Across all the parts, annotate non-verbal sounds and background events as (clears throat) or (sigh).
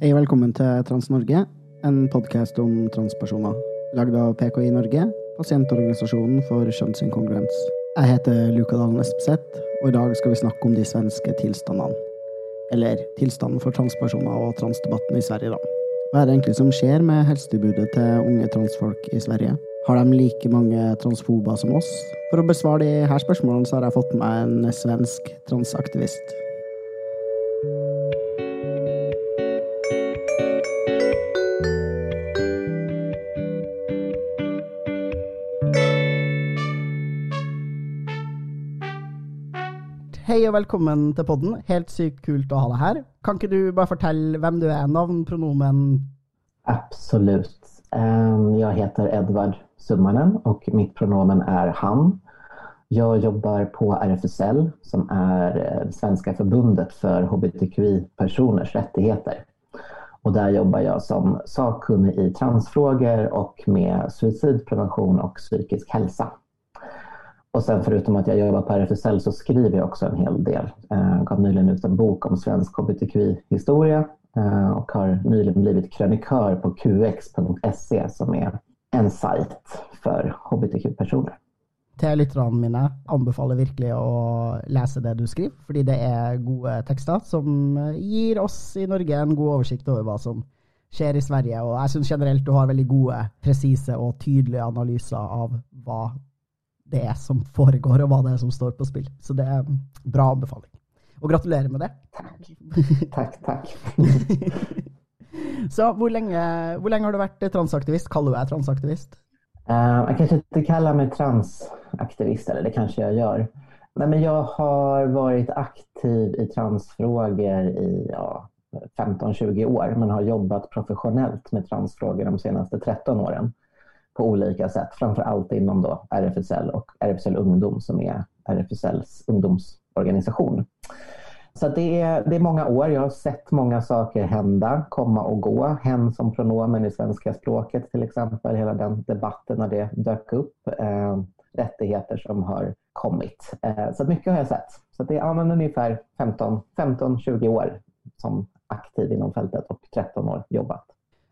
Hei og velkommen til Trans-Norge, en podkast om transpersoner. Lagd av PKI Norge, pasientorganisasjonen for kjønnsinkongruens. Jag heter Luka Dalen Espeseth, och idag ska vi snakke om de svenska tilstandene. Eller tilstanden för transpersoner och transdebatten i Sverige, da. Hva er det egentlig som skjer med helsetilbudet till unga transfolk i Sverige? Har de lika många transfober som oss? För att besvara de här spørsmålene så har jag fått med en svensk transaktivist. Hei og velkommen til podden. Helt sykt kult å ha deg her. Kan ikke du bare fortelle hvem du är, navn, pronomen? Absolut. Jag heter Edvard Summanen och mitt pronomen är han. Jag jobbar på RFSL som är det svenska förbundet för hbtqi-personers rättigheter. Och där jobbar jag som sakkunnig i transfrågor och med suicidprevention och psykisk hälsa. Och sen förutom att jag jobbar på RFSL så skriver jag också en hel del. Jag gav nyligen ut en bok om svensk hbtqi-historia eh, och har nyligen blivit krönikör på qx.se som är en sajt för hbtq-personer. Til lytterne mine anbefaler virkelig å lese det du skriver, fordi det är gode tekster som ger oss i Norge en god översikt över vad som skjer i Sverige. Og jeg syns generelt du har väldigt gode, presise och tydliga analyser av vad det som foregår, og hva det er som står på spill. Så det er en bra anbefaling. Og gratulerer med det. Tack, (laughs) tack. (laughs) Så hvor lenge, hvor lenge har du vært transaktivist? Kaller du deg transaktivist? Eh, Jag kanske inte kallar mig transaktivist, eller det kanske jag gör. Nej, men jag har varit aktiv i transfrågor i ja, 15-20 år, men har jobbat professionellt med transfrågor de senaste 13 åren på olika sätt, framför allt inom då RFSL och RFSL Ungdom som är RFSLs ungdomsorganisation. Så det, är, det är många år. Jag har sett många saker hända, komma och gå. Hen som pronomen i svenska språket till exempel, hela den debatten när det dök upp. Eh, rättigheter som har kommit. Eh, så mycket har jag sett. Så det är ja, men ungefär 15-20 år som aktiv inom fältet och 13 år jobbat.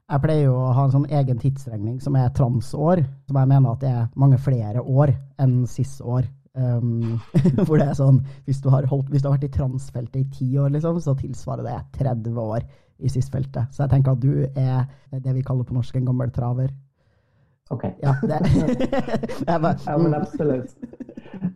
Jeg pleier jo å ha en sånn egen tidsregning som er transår, som jeg mener at det er mange flere år enn cis-år. Um, (laughs) hvor det er sånn, hvis du, har holdt, hvis du har vært i transfeltet i ti år, liksom, så tilsvarer det 30 år i cis-feltet. Så jeg tenker at du er det vi kaller på norsk en gammel traver. Okej. Ja, det. (laughs) (laughs) jeg bare, Ja, men absolut.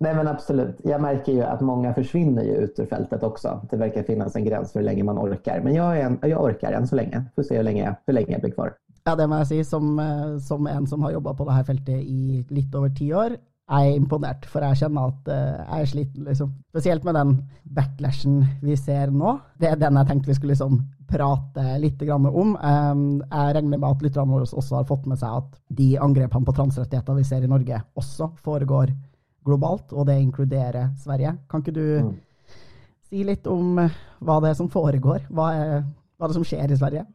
Nej, men absolut. Jag märker ju att många försvinner ju ut ur fältet också. Det verkar finnas en gräns för hur länge man orkar. Men jag, är en, jag orkar än så länge. Får se hur länge, jag- hur länge jag blir kvar. Ja, det må jag säga Som, eh, som en som har jobbat på det här fältet i lite över tio år, Jag är imponerad, för jag känner att eh, jag är sliten, liksom. Speciellt med den backlashen vi ser nu. Det är den jag tänkte vi skulle liksom prata lite grann om. Ehm, jag räknar med att lyssnarna också har fått med sig att de angrepene på transrättigheter vi ser i Norge, också föregår globalt, og det inkluderer Sverige. Kan ikke du Mm. si litt om eh, hva det er som foregår? Hva er, hva er det som skjer i Sverige?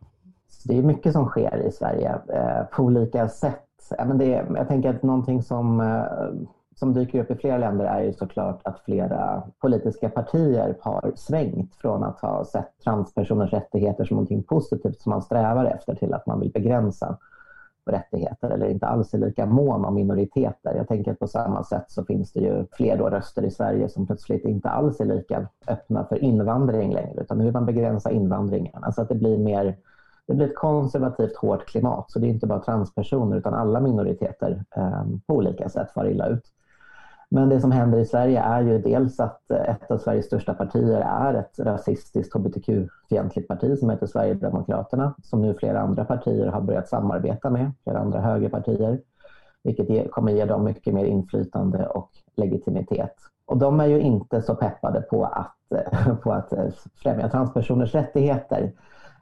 Det är mycket som sker i Sverige eh, på olika sätt. Men det, jag tänker att någonting som, eh, som dyker upp i flera länder är ju såklart att flera politiska partier har svängt från att ha sett transpersoners rättigheter som någonting positivt som man strävar efter till att man vill begränsa rättigheter eller inte alls är lika mån om minoriteter. Jag tänker att på samma sätt så finns det ju fler då röster i Sverige som plötsligt inte alls är lika öppna för invandring längre utan nu vill man begränsa invandringen. Alltså att det blir mer det blir ett konservativt hårt klimat så det är inte bara transpersoner utan alla minoriteter eh, på olika sätt far illa ut. Men det som händer i Sverige är ju dels att eh, ett av Sveriges största partier är ett rasistiskt hbtq-fientligt parti som heter Sverigedemokraterna som nu flera andra partier har börjat samarbeta med, flera andra högerpartier. Vilket kommer ge dem mycket mer inflytande och legitimitet. Och de är ju inte så peppade på att, (laughs) på att eh, främja transpersoners rättigheter.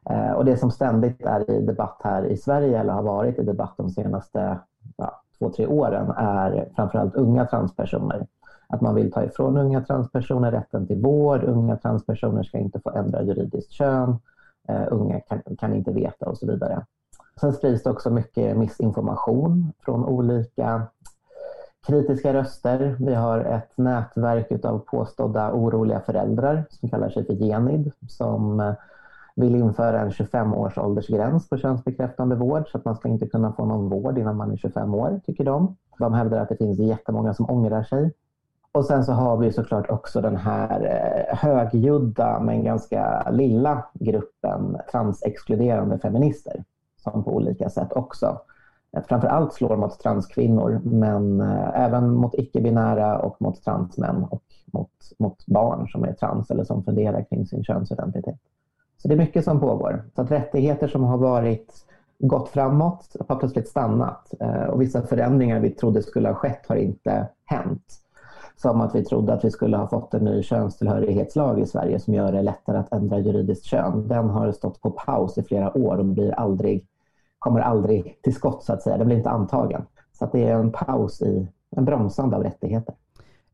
Eh, och det som ständigt är i debatt här i Sverige, eller har varit i debatt de senaste ja, två, tre åren, är framförallt unga transpersoner. att man vill ta ifrån unga transpersoner rätten till vård. Unga transpersoner ska inte få ändra juridiskt kön. Uh, unga kan, kan, inte veta och så vidare. Sen sprids det också mycket missinformation från olika kritiska röster. Vi har ett nätverk av påstådda oroliga föräldrar som kallar sig för Genid som eh, vill införa en 25 års åldersgräns på könsbekräftande vård så att man ska inte kunna få någon vård innan man är 25 år, tycker de. De hävdar att det finns jättemånga som ångrar sig. Och sen så har vi såklart också den här eh, högljudda men ganska lilla gruppen transexkluderande feminister som på olika sätt också eh, framför allt slår mot transkvinnor men eh, även mot icke-binära och mot transmän och mot, mot barn som är trans eller som funderar kring sin könsidentitet. Så det är mycket som pågår. Så att rättigheter som har varit gått framåt har plötsligt stannat eh, och vissa förändringar vi trodde skulle ha skett har inte hänt. Som att vi trodde att vi skulle ha fått en ny könstillhörighetslag i Sverige som gör det lättare att ändra juridiskt kön. Den har stått på paus i flera år och blir aldrig kommer aldrig till skott så att säga. Den blir inte antagen. Så att det är en paus i en bromsande av rättigheter.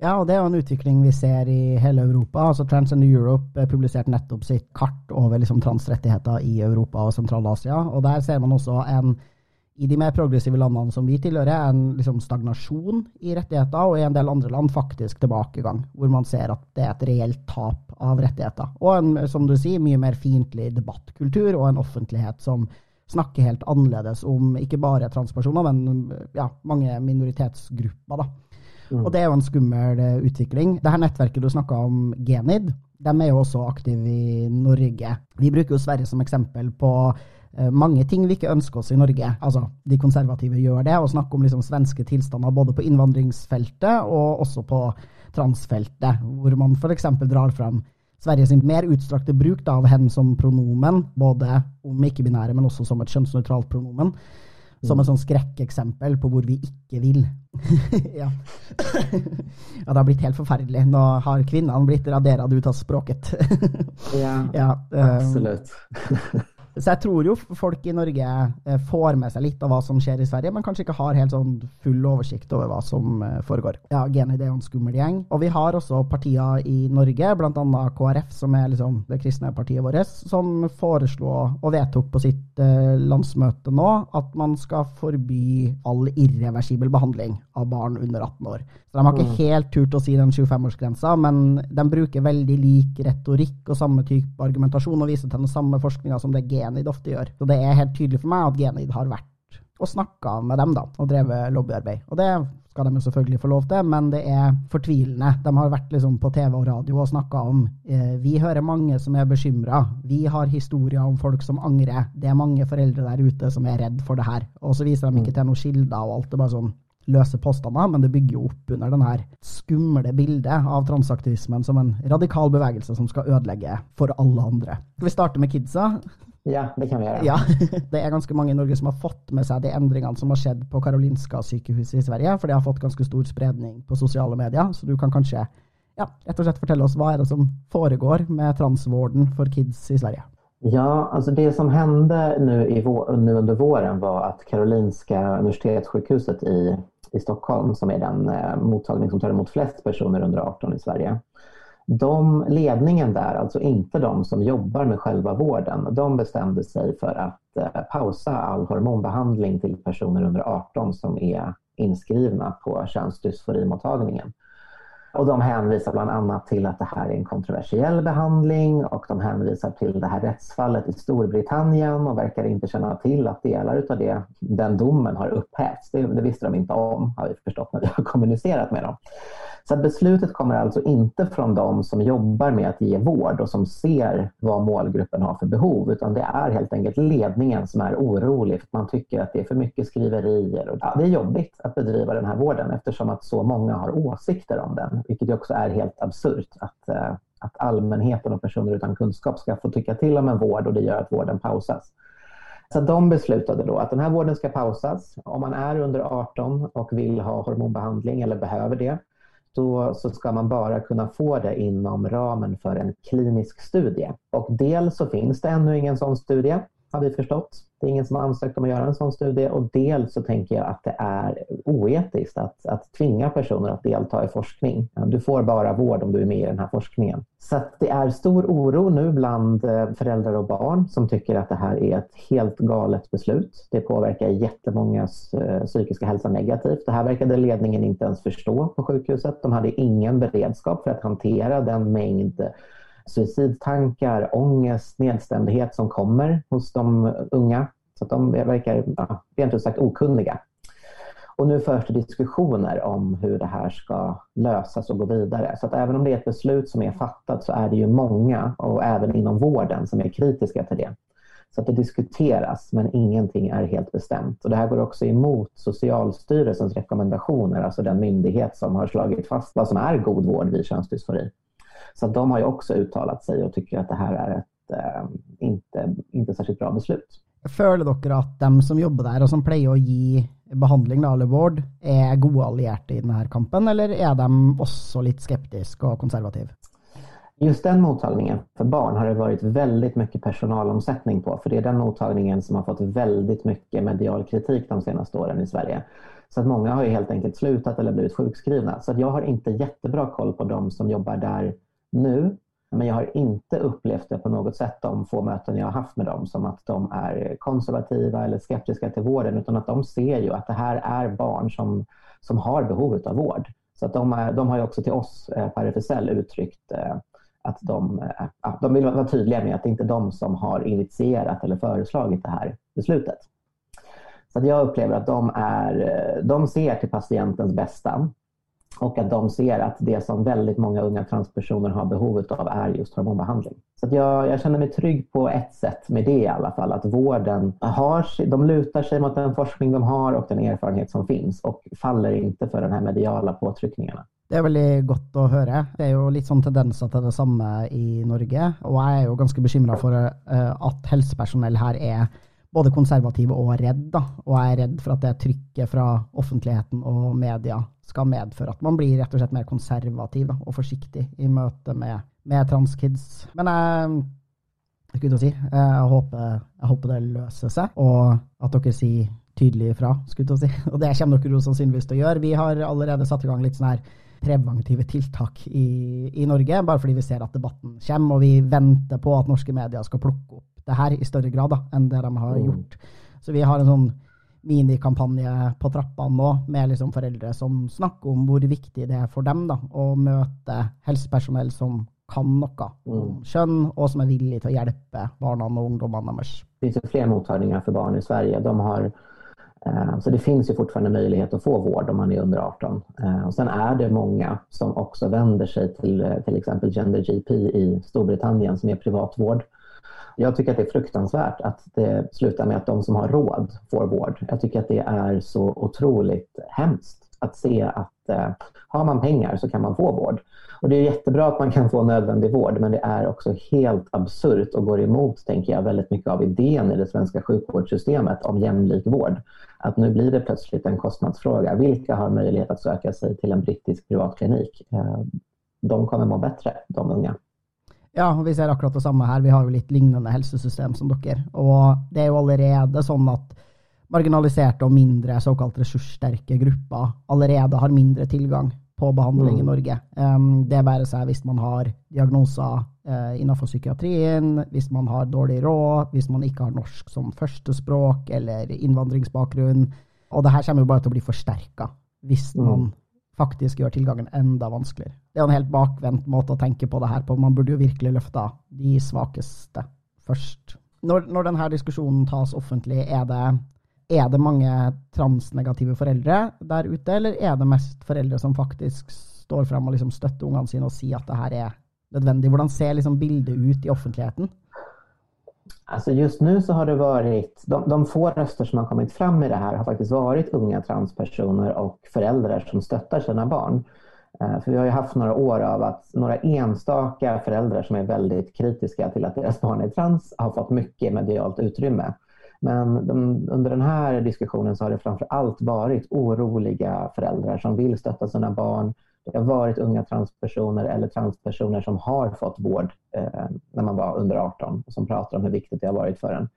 Ja, og det er en utvikling vi ser i hele Europa. altså Transgender Europe eh, publiserte nettopp sitt kart over liksom transrettigheter i Europa og Sentral-Asia. og Der ser man også en i de mer progressive landene som vi tilhører, en liksom stagnasjon i rettigheter, og i en del andre land faktisk tilbakegang, hvor man ser at det er et reelt tap av rettigheter. Og en, som du sier, mye mer fiendtlig debattkultur og en offentlighet som snakker helt annerledes om ikke bare transpersoner, men ja, mange minoritetsgrupper. da. Mm. Og det er jo en skummel eh, utvikling. Det her nettverket du snakka om, Genid, de er jo også aktive i Norge. Vi bruker jo Sverige som eksempel på eh, mange ting vi ikke ønsker oss i Norge. Altså, de konservative gjør det, og snakker om liksom svenske tilstander både på innvandringsfeltet og også på transfeltet, hvor man f.eks. drar fram Sveriges mer utstrakte bruk da, av hen som pronomen, både om ikke-binære, men også som et kjønnsnøytralt pronomen. Som et sånn skrekkeksempel på hvor vi ikke vil. (laughs) ja. (coughs) ja, det har blitt helt forferdelig. Nå har kvinnene blitt radert ut av språket. (laughs) ja, ja um, absolutt. (laughs) Så jeg tror jo folk i Norge eh, får med seg litt av hva som skjer i Sverige, men kanskje ikke har helt sånn full oversikt over hva som eh, foregår. Ja, Geni det jo en skummel gjeng. Og vi har også partier i Norge, bl.a. KrF, som er liksom det kristne partiet vårt, som foreslo og vedtok på sitt eh, landsmøte nå at man skal forby all irreversibel behandling av barn under 18 år. Så De har ikke mm. helt turt å si den 25-årsgrensa, men de bruker veldig lik retorikk og samme type argumentasjon og viser til den samme forskninga som det G Genid ofte gjør. Så det er helt tydelig for meg at Genid har vært og snakka med dem da, og drevet lobbyarbeid. Og det skal de jo selvfølgelig få lov til, men det er fortvilende. De har vært liksom på TV og radio og snakka om eh, Vi hører mange som er bekymra. Vi har historier om folk som angrer. Det er mange foreldre der ute som er redd for det her. Og så viser de ikke til noen kilder og alt. Det er bare sånn løse påstander, men det bygger jo opp under den her skumle bildet av transaktivismen som en radikal bevegelse som skal ødelegge for alle andre. Skal vi starte med kidsa? Ja, det kan vi gjøre. Ja, (laughs) Det er ganske mange i Norge som har fått med seg de endringene som har skjedd på Karolinska sykehuset i Sverige, for det har fått ganske stor spredning på sosiale medier. Så du kan kanskje ja, rett og slett fortelle oss hva er det som foregår med transvården for kids i Sverige? Ja, alltså det som hände nu, i nu under våren var att Karolinska universitetssjukhuset i, i Stockholm, som är den eh, mottagning som tar emot flest personer under 18 i Sverige, de, ledningen där, alltså inte de som jobbar med själva vården, de bestämde sig för att eh, pausa all hormonbehandling till personer under 18 som är inskrivna på könsdysforimottagningen. Och de hänvisar bland annat till att det här är en kontroversiell behandling och de hänvisar till det här rättsfallet i Storbritannien och verkar inte känna till att delar av det, den domen har upphävts. Det, det visste de inte om, har vi förstått när vi har kommunicerat med dem. Så beslutet kommer alltså inte från de som jobbar med att ge vård och som ser vad målgruppen har för behov, utan det är helt enkelt ledningen som är orolig för att man tycker att det är för mycket skriverier. Och ja, det är jobbigt att bedriva den här vården eftersom att så många har åsikter om den, vilket också är helt absurt att, eh, att allmänheten och personer utan kunskap ska få tycka till om en vård och det gör att vården pausas. Så de beslutade då att den här vården ska pausas. Om man är under 18 och vill ha hormonbehandling eller behöver det då så ska man bara kunna få det inom ramen för en klinisk studie. Och dels så finns det ännu ingen sån studie har vi förstått. Det är ingen som har ansökt om att göra en sån studie och dels så tänker jag att det är oetiskt att, att tvinga personer att delta i forskning. Du får bara vård om du är med i den här forskningen. Så det är stor oro nu bland eh, föräldrar och barn som tycker att det här är ett helt galet beslut. Det påverkar jättemångas eh, psykiska hälsa negativt. Det här verkade ledningen inte ens förstå på sjukhuset. De hade ingen beredskap för att hantera den mängd suicidtankar, ångest, nedstämdhet som kommer hos de unga. Så att de verkar ja, rent ut sagt okunniga. Och nu förs det diskussioner om hur det här ska lösas och gå vidare. Så att även om det är ett beslut som är fattat så är det ju många, och även inom vården, som är kritiska till det. Så att det diskuteras, men ingenting är helt bestämt. Och det här går också emot Socialstyrelsens rekommendationer, alltså den myndighet som har slagit fast vad som är god vård vid könsdysfori. Så de har ju också uttalat sig och tycker att det här är ett eh, inte, inte särskilt bra beslut. Føler dere at de som jobber der, og som pleier å gi behandling eller vård, er gode allierte i denne kampen, eller är de också lite skeptiska och konservativa? Just den mottagningen för barn har det varit väldigt mycket personalomsättning på, för det är den mottagningen som har fått väldigt mycket medial kritik de senaste åren i Sverige. Så att många har ju helt enkelt slutat eller blivit sjukskrivna. Så att jag har inte jättebra koll på de som jobbar där nu. Men jag har inte upplevt det på något sätt de få möten jag har haft med dem som att de är konservativa eller skeptiska till vården utan att de ser ju att det här är barn som, som har behov av vård. Så att de, är, de har ju också till oss eh, på RFSL uttryckt eh, att de, eh, att de vill vara tydliga med att det inte är de som har initierat eller föreslagit det här beslutet. Så jag upplever att de, är, de ser till patientens bästa och att de ser att det som väldigt många unga transpersoner har behov av är just hormonbehandling. Så jag, jag, känner mig trygg på ett sätt med det i alla fall, att vården har, de lutar sig mot den forskning de har och den erfarenhet som finns och faller inte för de här mediala påtryckningarna. Det är väldigt gott att höra. Det är ju lite sån tendenser till detsamma i Norge och jag är ju ganska bekymrad för eh, att hälsopersonal här är både konservativ och rädd. Och Og jeg er redd for at det trycket från offentligheten och media skal medføre at man blir rett og slett mer konservativ da, og forsiktig i møte med, med transkids. Men jeg skulle si, jeg håper, jeg håper det løser seg, og at dere sier tydelig ifra. skulle si. Og det kommer dere jo sannsynligvis til å gjøre. Vi har allerede satt i gang litt sånn her preventive tiltak i, i, Norge, bare fordi vi ser at debatten kommer, og vi venter på at norske medier skal plukke opp det här i större grad da, enn det de har mm. gjort. Så vi har en sånn minikampanje på trappene nå med liksom foreldre som snakker om hvor viktig det er for dem da, å møte helsepersonell som kan noe om mm. kjønn, og som er villig til å hjelpe barna och ungdomarna deres. Det finns fler mottagningar för barn i Sverige. De har, eh, så det finns ju fortfarande möjlighet att få vård om man är under 18. Eh, och sen är det många som också vänder sig till eh, till exempel Gender GP i Storbritannien som är privatvård jag tycker att det är fruktansvärt att det slutar med att de som har råd får vård. Jag tycker att det är så otroligt hemskt att se att eh, har man pengar så kan man få vård. Och Det är jättebra att man kan få nödvändig vård men det är också helt absurt och går emot tänker jag, väldigt mycket av idén i det svenska sjukvårdssystemet om jämlik vård. Att nu blir det plötsligt en kostnadsfråga. Vilka har möjlighet att söka sig till en brittisk privatklinik? Eh, de kommer må bättre, de unga. Ja, vi ser akkurat det samme her. Vi har jo litt lignende helsesystem som dere. Og det er jo allerede sånn at marginaliserte og mindre såkalt ressurssterke grupper allerede har mindre tilgang på behandling mm. i Norge. Um, det være seg hvis man har diagnoser uh, innenfor psykiatrien, hvis man har dårlig råd, hvis man ikke har norsk som førstespråk eller innvandringsbakgrunn. Og det her kommer jo bare til å bli forsterka hvis mm. man faktisk gjør tilgangen enda vanskeligere. Det er en helt bakvendt måte å tenke på det her på. Man burde jo virkelig løfta de svakeste først. Når, når denne diskusjonen tas offentlig, er det, er det mange transnegative foreldre der ute, eller er det mest foreldre som faktisk står frem og liksom støtter ungene sine og sier at det her er nødvendig? Hvordan ser liksom bildet ut i offentligheten? Alltså just nu så har det varit, de, de, få röster som har kommit fram i det här har faktiskt varit unga transpersoner och föräldrar som stöttar sina barn. Eh, för vi har ju haft några år av att några enstaka föräldrar som är väldigt kritiska till att deras barn är trans har fått mycket medialt utrymme. Men de, under den här diskussionen så har det framför allt varit oroliga föräldrar som vill stötta sina barn, det har varit unga transpersoner eller transpersoner som har fått vård eh, när man var under 18 och som pratar om hur viktigt det har varit för en.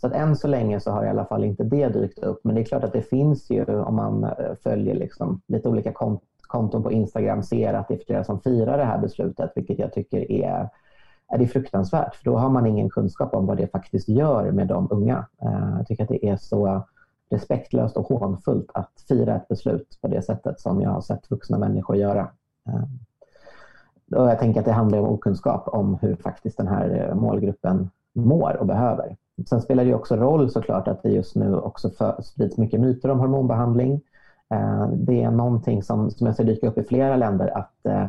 Så att än så länge så har i alla fall inte det dykt upp. Men det är klart att det finns ju om man eh, följer liksom lite olika kont konton på Instagram ser att det är flera som firar det här beslutet, vilket jag tycker är, är det fruktansvärt. För då har man ingen kunskap om vad det faktiskt gör med de unga. Eh, jag tycker att det är så respektlöst och hånfullt att fira ett beslut på det sättet som jag har sett vuxna människor göra. Ehm, och jag tänker att det handlar om okunskap om hur faktiskt den här eh, målgruppen mår och behöver. Sen spelar det också roll såklart att det just nu också för, sprids mycket myter om hormonbehandling. Ehm, det är någonting som, som jag ser dyka upp i flera länder att eh,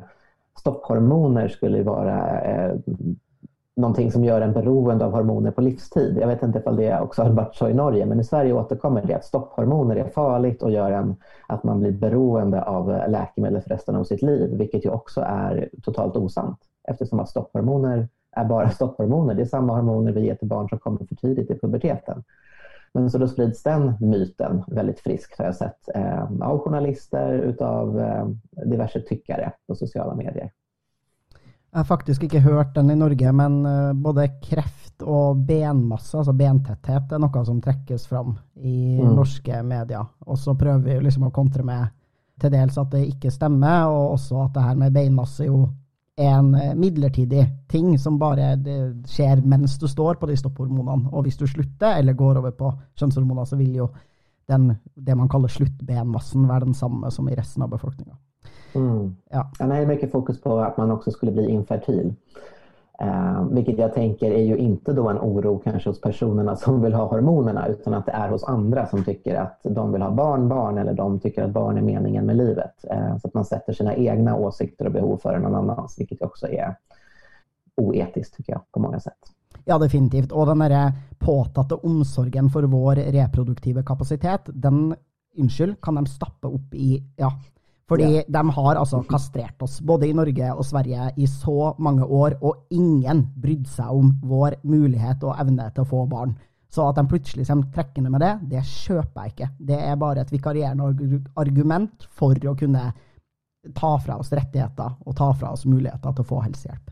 stopphormoner skulle vara eh, någonting som gör en beroende av hormoner på livstid. Jag vet inte om det också har varit så i Norge, men i Sverige återkommer det att stopphormoner är farligt och gör en, att man blir beroende av läkemedel för resten av sitt liv, vilket ju också är totalt osant eftersom att stopphormoner är bara (laughs) stopphormoner. Det är samma hormoner vi ger till barn som kommer för tidigt i puberteten. Men så då sprids den myten väldigt friskt har jag sett eh, av journalister, utav eh, diverse tyckare på sociala medier. Jag har faktiskt inte hört den i Norge, men eh, både kreft och benmassa, alltså bentäthet, är något som träckes fram i mm. norska media. Och så prövar vi liksom att kontra med till dels att det inte stämmer och också att det här med benmassa ju en eh, midlertidig ting som bara sker mens du står på de stopphormonene. Og hvis du slutter eller går over på kjønnshormoner, så vil jo den, det man kaller sluttbenmassen være den samme som i resten av befolkningen. Mm. Ja. Det är mycket fokus på att man också skulle bli infertil. Eh, vilket jag tänker är ju inte då en oro kanske hos personerna som vill ha hormonerna utan att det är hos andra som tycker att de vill ha barn, barn eller de tycker att barn är meningen med livet. Eh, så att man sätter sina egna åsikter och behov före någon annans, vilket också är oetiskt tycker jag på många sätt. Ja, definitivt. Och den där påtatte omsorgen för vår reproduktiva kapacitet, den unnskyld, kan de stappa upp i ja, Fordi ja. de har altså kastrert oss, både i Norge og Sverige, i så mange år, og ingen brydde seg om vår mulighet og evne til å få barn. Så at de plutselig kommer trekkende med det, det kjøper jeg ikke. Det er bare et vikarierende argument for å kunne ta fra oss rettigheter og ta fra oss muligheter til å få helsehjelp.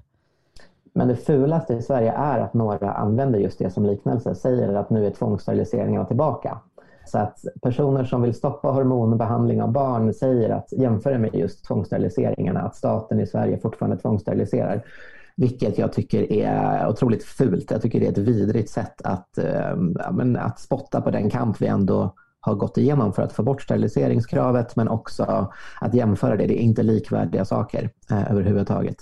Men det fulaste i Sverige är att några använder just det som liknelse, säger att nu är tvångssteriliseringarna tillbaka. Så att personer som vill stoppa hormonbehandling av barn säger att jämföra med just tvångssteriliseringarna, att staten i Sverige fortfarande tvångssteriliserar. Vilket jag tycker är otroligt fult. Jag tycker det är ett vidrigt sätt att, äh, att spotta på den kamp vi ändå har gått igenom för att få bort steriliseringskravet men också att jämföra det. Det är inte likvärdiga saker eh, överhuvudtaget.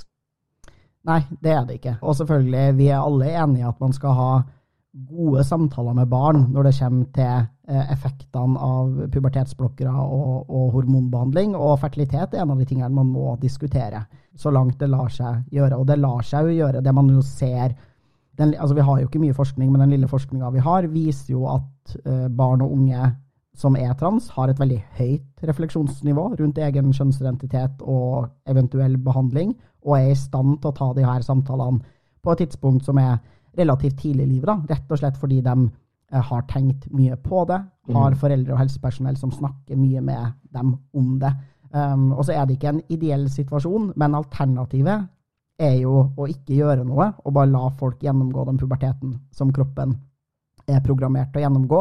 Nej, det är det inte. Och självklart, vi är alla eniga att man ska ha gode samtaler med barn når det kommer til eh, effektene av pubertetsblokkere og, og, hormonbehandling. Og fertilitet er en av de tingene man må diskutere så langt det lar seg gjøre. Og det lar seg jo gjøre. Det man jo ser den, altså Vi har jo ikke mye forskning, men den lille forskninga vi har, viser jo at eh, barn og unge som er trans, har et veldig høyt refleksjonsnivå rundt egen kjønnsidentitet og eventuell behandling, og er i stand til å ta de her samtalene på et tidspunkt som er relativt tidlig i livet. Rett og slett fordi de eh, har tenkt mye på det, har mm. foreldre og helsepersonell som snakker mye med dem om det. Um, og så er det ikke en ideell situasjon, men alternativet er jo å ikke gjøre noe og bare la folk gjennomgå den puberteten som kroppen er programmert til å gjennomgå.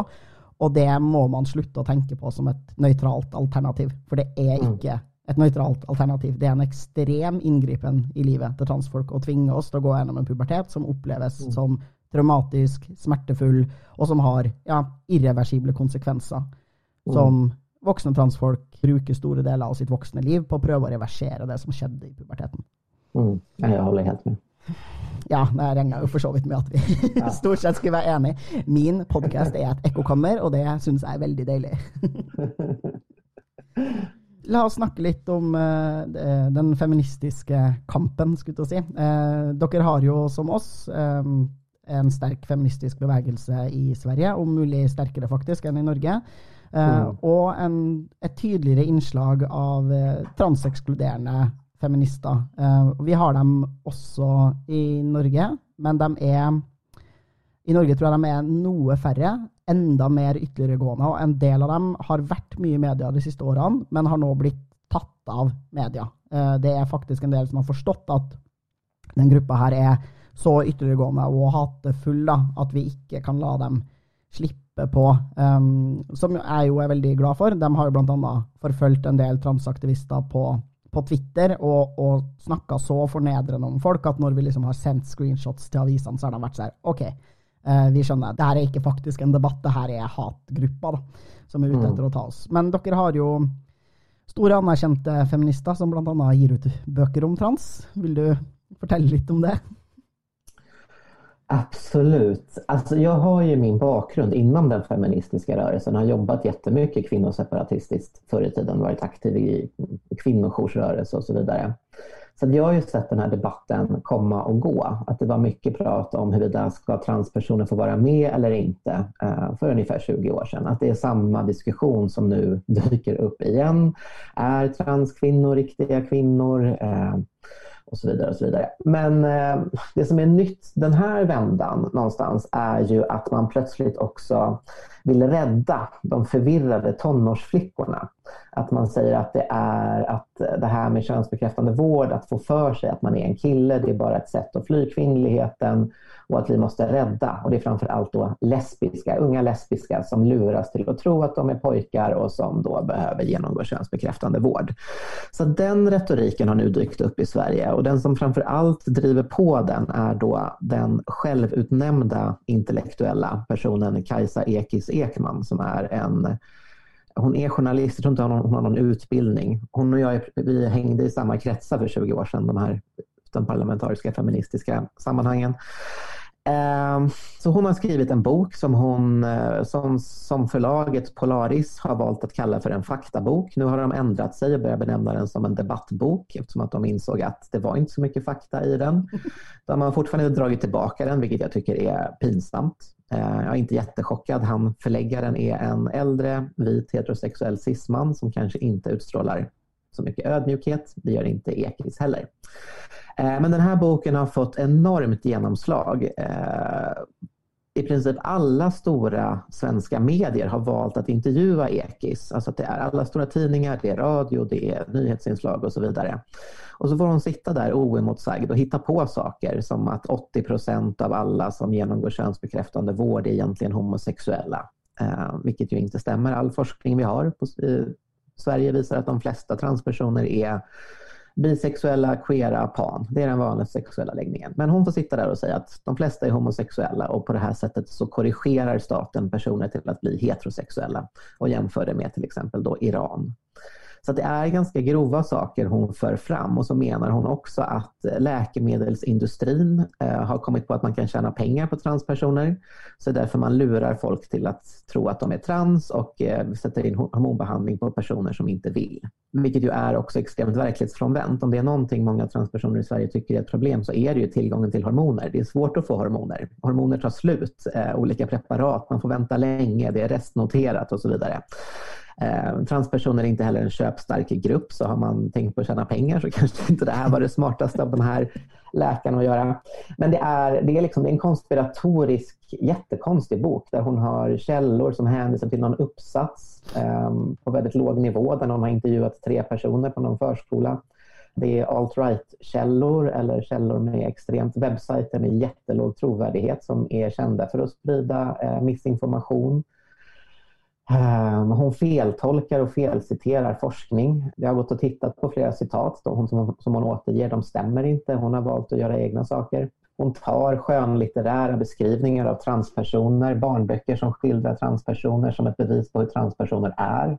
Og det må man slutte å tenke på som et nøytralt alternativ, for det er mm. ikke et nøytralt alternativ. Det er en ekstrem inngripen i livet til transfolk å tvinge oss til å gå gjennom en pubertet som oppleves mm. som traumatisk, smertefull, og som har ja, irreversible konsekvenser. Mm. Som voksne transfolk bruker store deler av sitt voksne liv på å prøve å reversere det som skjedde i puberteten. Mm. Jeg holder helt med. Ja, det regner jo for så vidt med at vi ja. (laughs) stort sett skulle være enige. Min podkast er et ekkokammer, og det syns jeg er veldig deilig. (laughs) La oss snakke litt om uh, den feministiske kampen, skulle jeg si. Uh, dere har jo, som oss, um, en sterk feministisk bevegelse i Sverige, om mulig sterkere faktisk enn i Norge. Uh, mm. Og en, et tydeligere innslag av transekskluderende feminister. vi har dem også i Norge, men de er i Norge tror jeg de er noe færre enda mer ytterliggående. Og en del av dem har vært mye i media de siste årene, men har nå blitt tatt av media. Eh, det er faktisk en del som har forstått at den gruppa her er så ytterliggående og hatefull da, at vi ikke kan la dem slippe på, um, som jeg jo er veldig glad for. De har jo bl.a. forfulgt en del transaktivister på, på Twitter og, og snakka så fornedrende om folk at når vi liksom har sendt screenshots til avisene, så har de vært sånn OK, vi skjønner. Det her er ikke faktisk en debatt, det her er hatgruppa da, som er ute etter å ta oss. Men dere har jo store anerkjente feminister som bl.a. gir ut böcker om trans. Vill du fortelle litt om det? Absolut. Alltså jag har ju min bakgrund inom den feministiska rörelsen. Jag har jobbat jättemycket kvinnoseparatistiskt förr i tiden, varit aktiv i kvinnojoursrörelse och så vidare. Så jag har ju sett den här debatten komma och gå. Att det var mycket prat om huruvida ska transpersoner få vara med eller inte eh, för ungefär 20 år sedan. Att det är samma diskussion som nu (laughs) dyker upp igen. Är transkvinnor riktiga kvinnor? Eh, och så vidare. och så vidare. Men eh, det som är nytt den här vändan någonstans är ju att man plötsligt också vill rädda de förvirrade tonårsflickorna. Att man säger att det är att det här med könsbekräftande vård, att få för sig att man är en kille, det är bara ett sätt att fly kvinnligheten och att vi måste rädda. Och det är framför allt då lesbiska, unga lesbiska som luras till att tro att de är pojkar och som då behöver genomgå könsbekräftande vård. Så den retoriken har nu dykt upp i Sverige och den som framför allt driver på den är då den självutnämnda intellektuella personen Kajsa Ekis Ekman som är en hon är journalist, jag tror inte hon har, någon, utbildning. Hon och jag vi hängde i samma kretsar för 20 år sedan, de här de parlamentariska feministiska sammanhangen. Ehm, så hon har skrivit en bok som, hon, eh, som, som förlaget Polaris har valt att kalla för en faktabok. Nu har de ändrat sig och börjat benämna den som en debattbok eftersom att de insåg att det var inte så mycket fakta i den. (laughs) De har fortfarande dragit tillbaka den, vilket jag tycker är pinsamt. Eh, jag är inte jättechockad. Han, förläggaren är en äldre vit heterosexuell cisman som kanske inte utstrålar så mycket ödmjukhet. Det gör inte Ekis heller. Eh, men den här boken har fått enormt genomslag. Eh, i princip alla stora svenska medier har valt att intervjua Ekis. Alltså att det är alla stora tidningar, det är radio, det är nyhetsinslag och så vidare. Och så får hon sitta där oemotsagd och hitta på saker som att 80 procent av alla som genomgår könsbekräftande vård är egentligen homosexuella. Eh, vilket ju inte stämmer. All forskning vi har på Sverige visar att de flesta transpersoner är bisexuella, queera, pan. Det är den vanliga sexuella läggningen. Men hon får sitta där och säga att de flesta är homosexuella och på det här sättet så korrigerar staten personer till att bli heterosexuella och jämför det med till exempel då Iran. Så det är ganska grova saker hon för fram och så menar hon också att eh, läkemedelsindustrin eh, har kommit på att man kan tjäna pengar på transpersoner. Så det är därför man lurar folk till att tro att de är trans och eh, sätter in hormonbehandling på personer som inte vill. Vilket ju är också extremt verklighetsfrånvänt. Om det är någonting många transpersoner i Sverige tycker är ett problem så är det ju tillgången till hormoner. Det är svårt att få hormoner. Hormoner tar slut, eh, olika preparat, man får vänta länge, det är restnoterat och så vidare. Eh, transpersoner är inte heller en köpstark grupp så har man tänkt på att tjäna pengar så (laughs) kanske inte det här var det smartaste av de här läkarna att göra. Men det är, det är, liksom, det är en konspiratorisk jättekonstig bok där hon har källor som hänvisar till någon uppsats eh, på väldigt låg nivå där någon har intervjuat tre personer på någon förskola. Det är alt-right-källor eller källor med extremt webbsajter med jättelåg trovärdighet som är kända för att sprida eh, missinformation Ehm, hon feltolkar och felciterar forskning. Jag har gått och tittat på flera citat hon, som, som hon återger. De stämmer inte. Hon har valt att göra egna saker. Hon tar skönlitterära beskrivningar av transpersoner, barnböcker som skildrar transpersoner som ett bevis på hur transpersoner är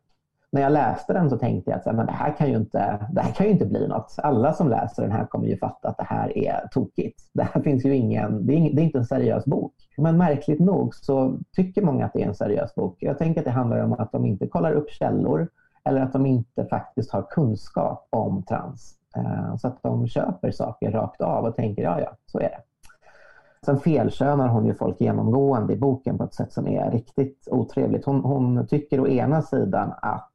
när jag läste den så tänkte jag att men det, här kan ju inte, det här kan ju inte bli något. Alla som läser den här kommer ju fatta att det här är tokigt. Det här finns ju ingen, det är, ing, det är inte en seriös bok. Men märkligt nog så tycker många att det är en seriös bok. Jag tänker att det handlar om att de inte kollar upp källor eller att de inte faktiskt har kunskap om trans. Eh, så att de köper saker rakt av och tänker ja, ja, så är det. Sen felkönar hon ju folk genomgående i boken på ett sätt som är riktigt otrevligt. Hon, hon tycker å ena sidan att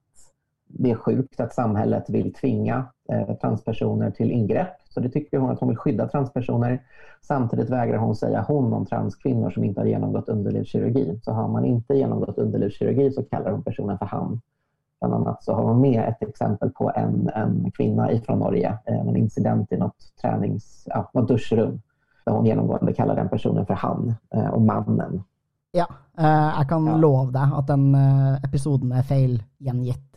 det är sjukt att samhället vill tvinga eh, transpersoner till ingrepp. Så det tycker hon att hon vill skydda transpersoner. Samtidigt vägrar hon säga hon om transkvinnor som inte har genomgått underlivskirurgi. Så har man inte genomgått underlivskirurgi så kallar hon personen för han. Bland annat så har hon med ett exempel på en, en kvinna ifrån Norge, eh, en incident i något tränings, ja, något duschrum där hon genomgående kallar den personen för han eh, och mannen Ja, uh, jag kan ja. lova dig att den uh, episoden är fel gjengitt.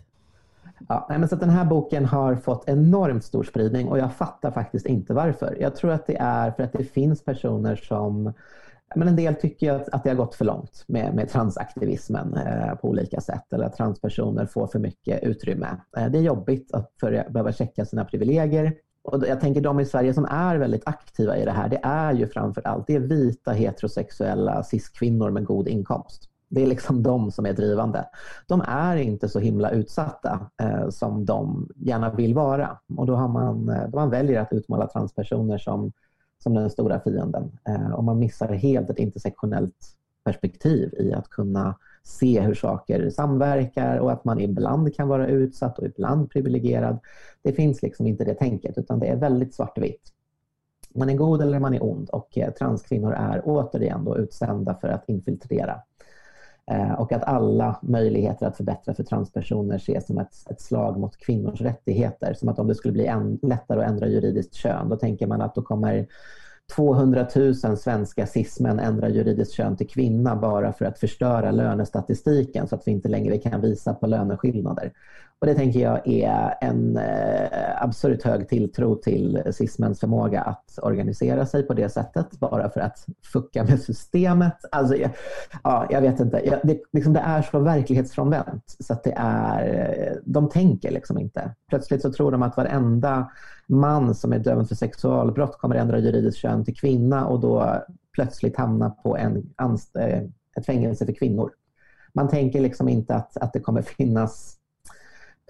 Ja, men så den här boken har fått enormt stor spridning och jag fattar faktiskt inte varför. Jag tror att det är för att det finns personer som men en del tycker att, att det har gått för långt med, med transaktivismen eh, på olika sätt eller att transpersoner får för mycket utrymme. Eh, det är jobbigt att för, behöva checka sina privilegier. Och jag tänker de i Sverige som är väldigt aktiva i det här, det är ju framför allt det är vita heterosexuella cis-kvinnor med god inkomst. Det är liksom de som är drivande. De är inte så himla utsatta eh, som de gärna vill vara. Och då, har man, eh, då man väljer att utmåla transpersoner som som den stora fienden. Eh, och man missar helt ett intersektionellt perspektiv i att kunna se hur saker samverkar och att man ibland kan vara utsatt och ibland privilegierad. Det finns liksom inte det tänket utan det är väldigt svartvitt. Man är god eller man är ond och eh, transkvinnor är återigen då utsända för att infiltrera. Eh, och att alla möjligheter att förbättra för transpersoner ses som ett, ett slag mot kvinnors rättigheter. Som att om det skulle bli en, lättare att ändra juridiskt kön, då tänker man att då kommer 200 000 svenska cismän ändrar juridiskt kön till kvinna bara för att förstöra lönestatistiken så att vi inte längre kan visa på löneskillnader. Och det tänker jag är en eh, absurt hög tilltro till cismäns förmåga att organisera sig på det sättet bara för att fucka med systemet. Alltså, ja, jag vet inte. Jag, det, liksom, det är så verklighetsfrånvänt så att det är, de tänker liksom inte. Plötsligt så tror de att varenda man som är dömd för sexualbrott kommer ändra juridiskt kön till kvinna och då plötsligt hamna på en, eh, ett fängelse för kvinnor. Man tänker liksom inte att, att det kommer finnas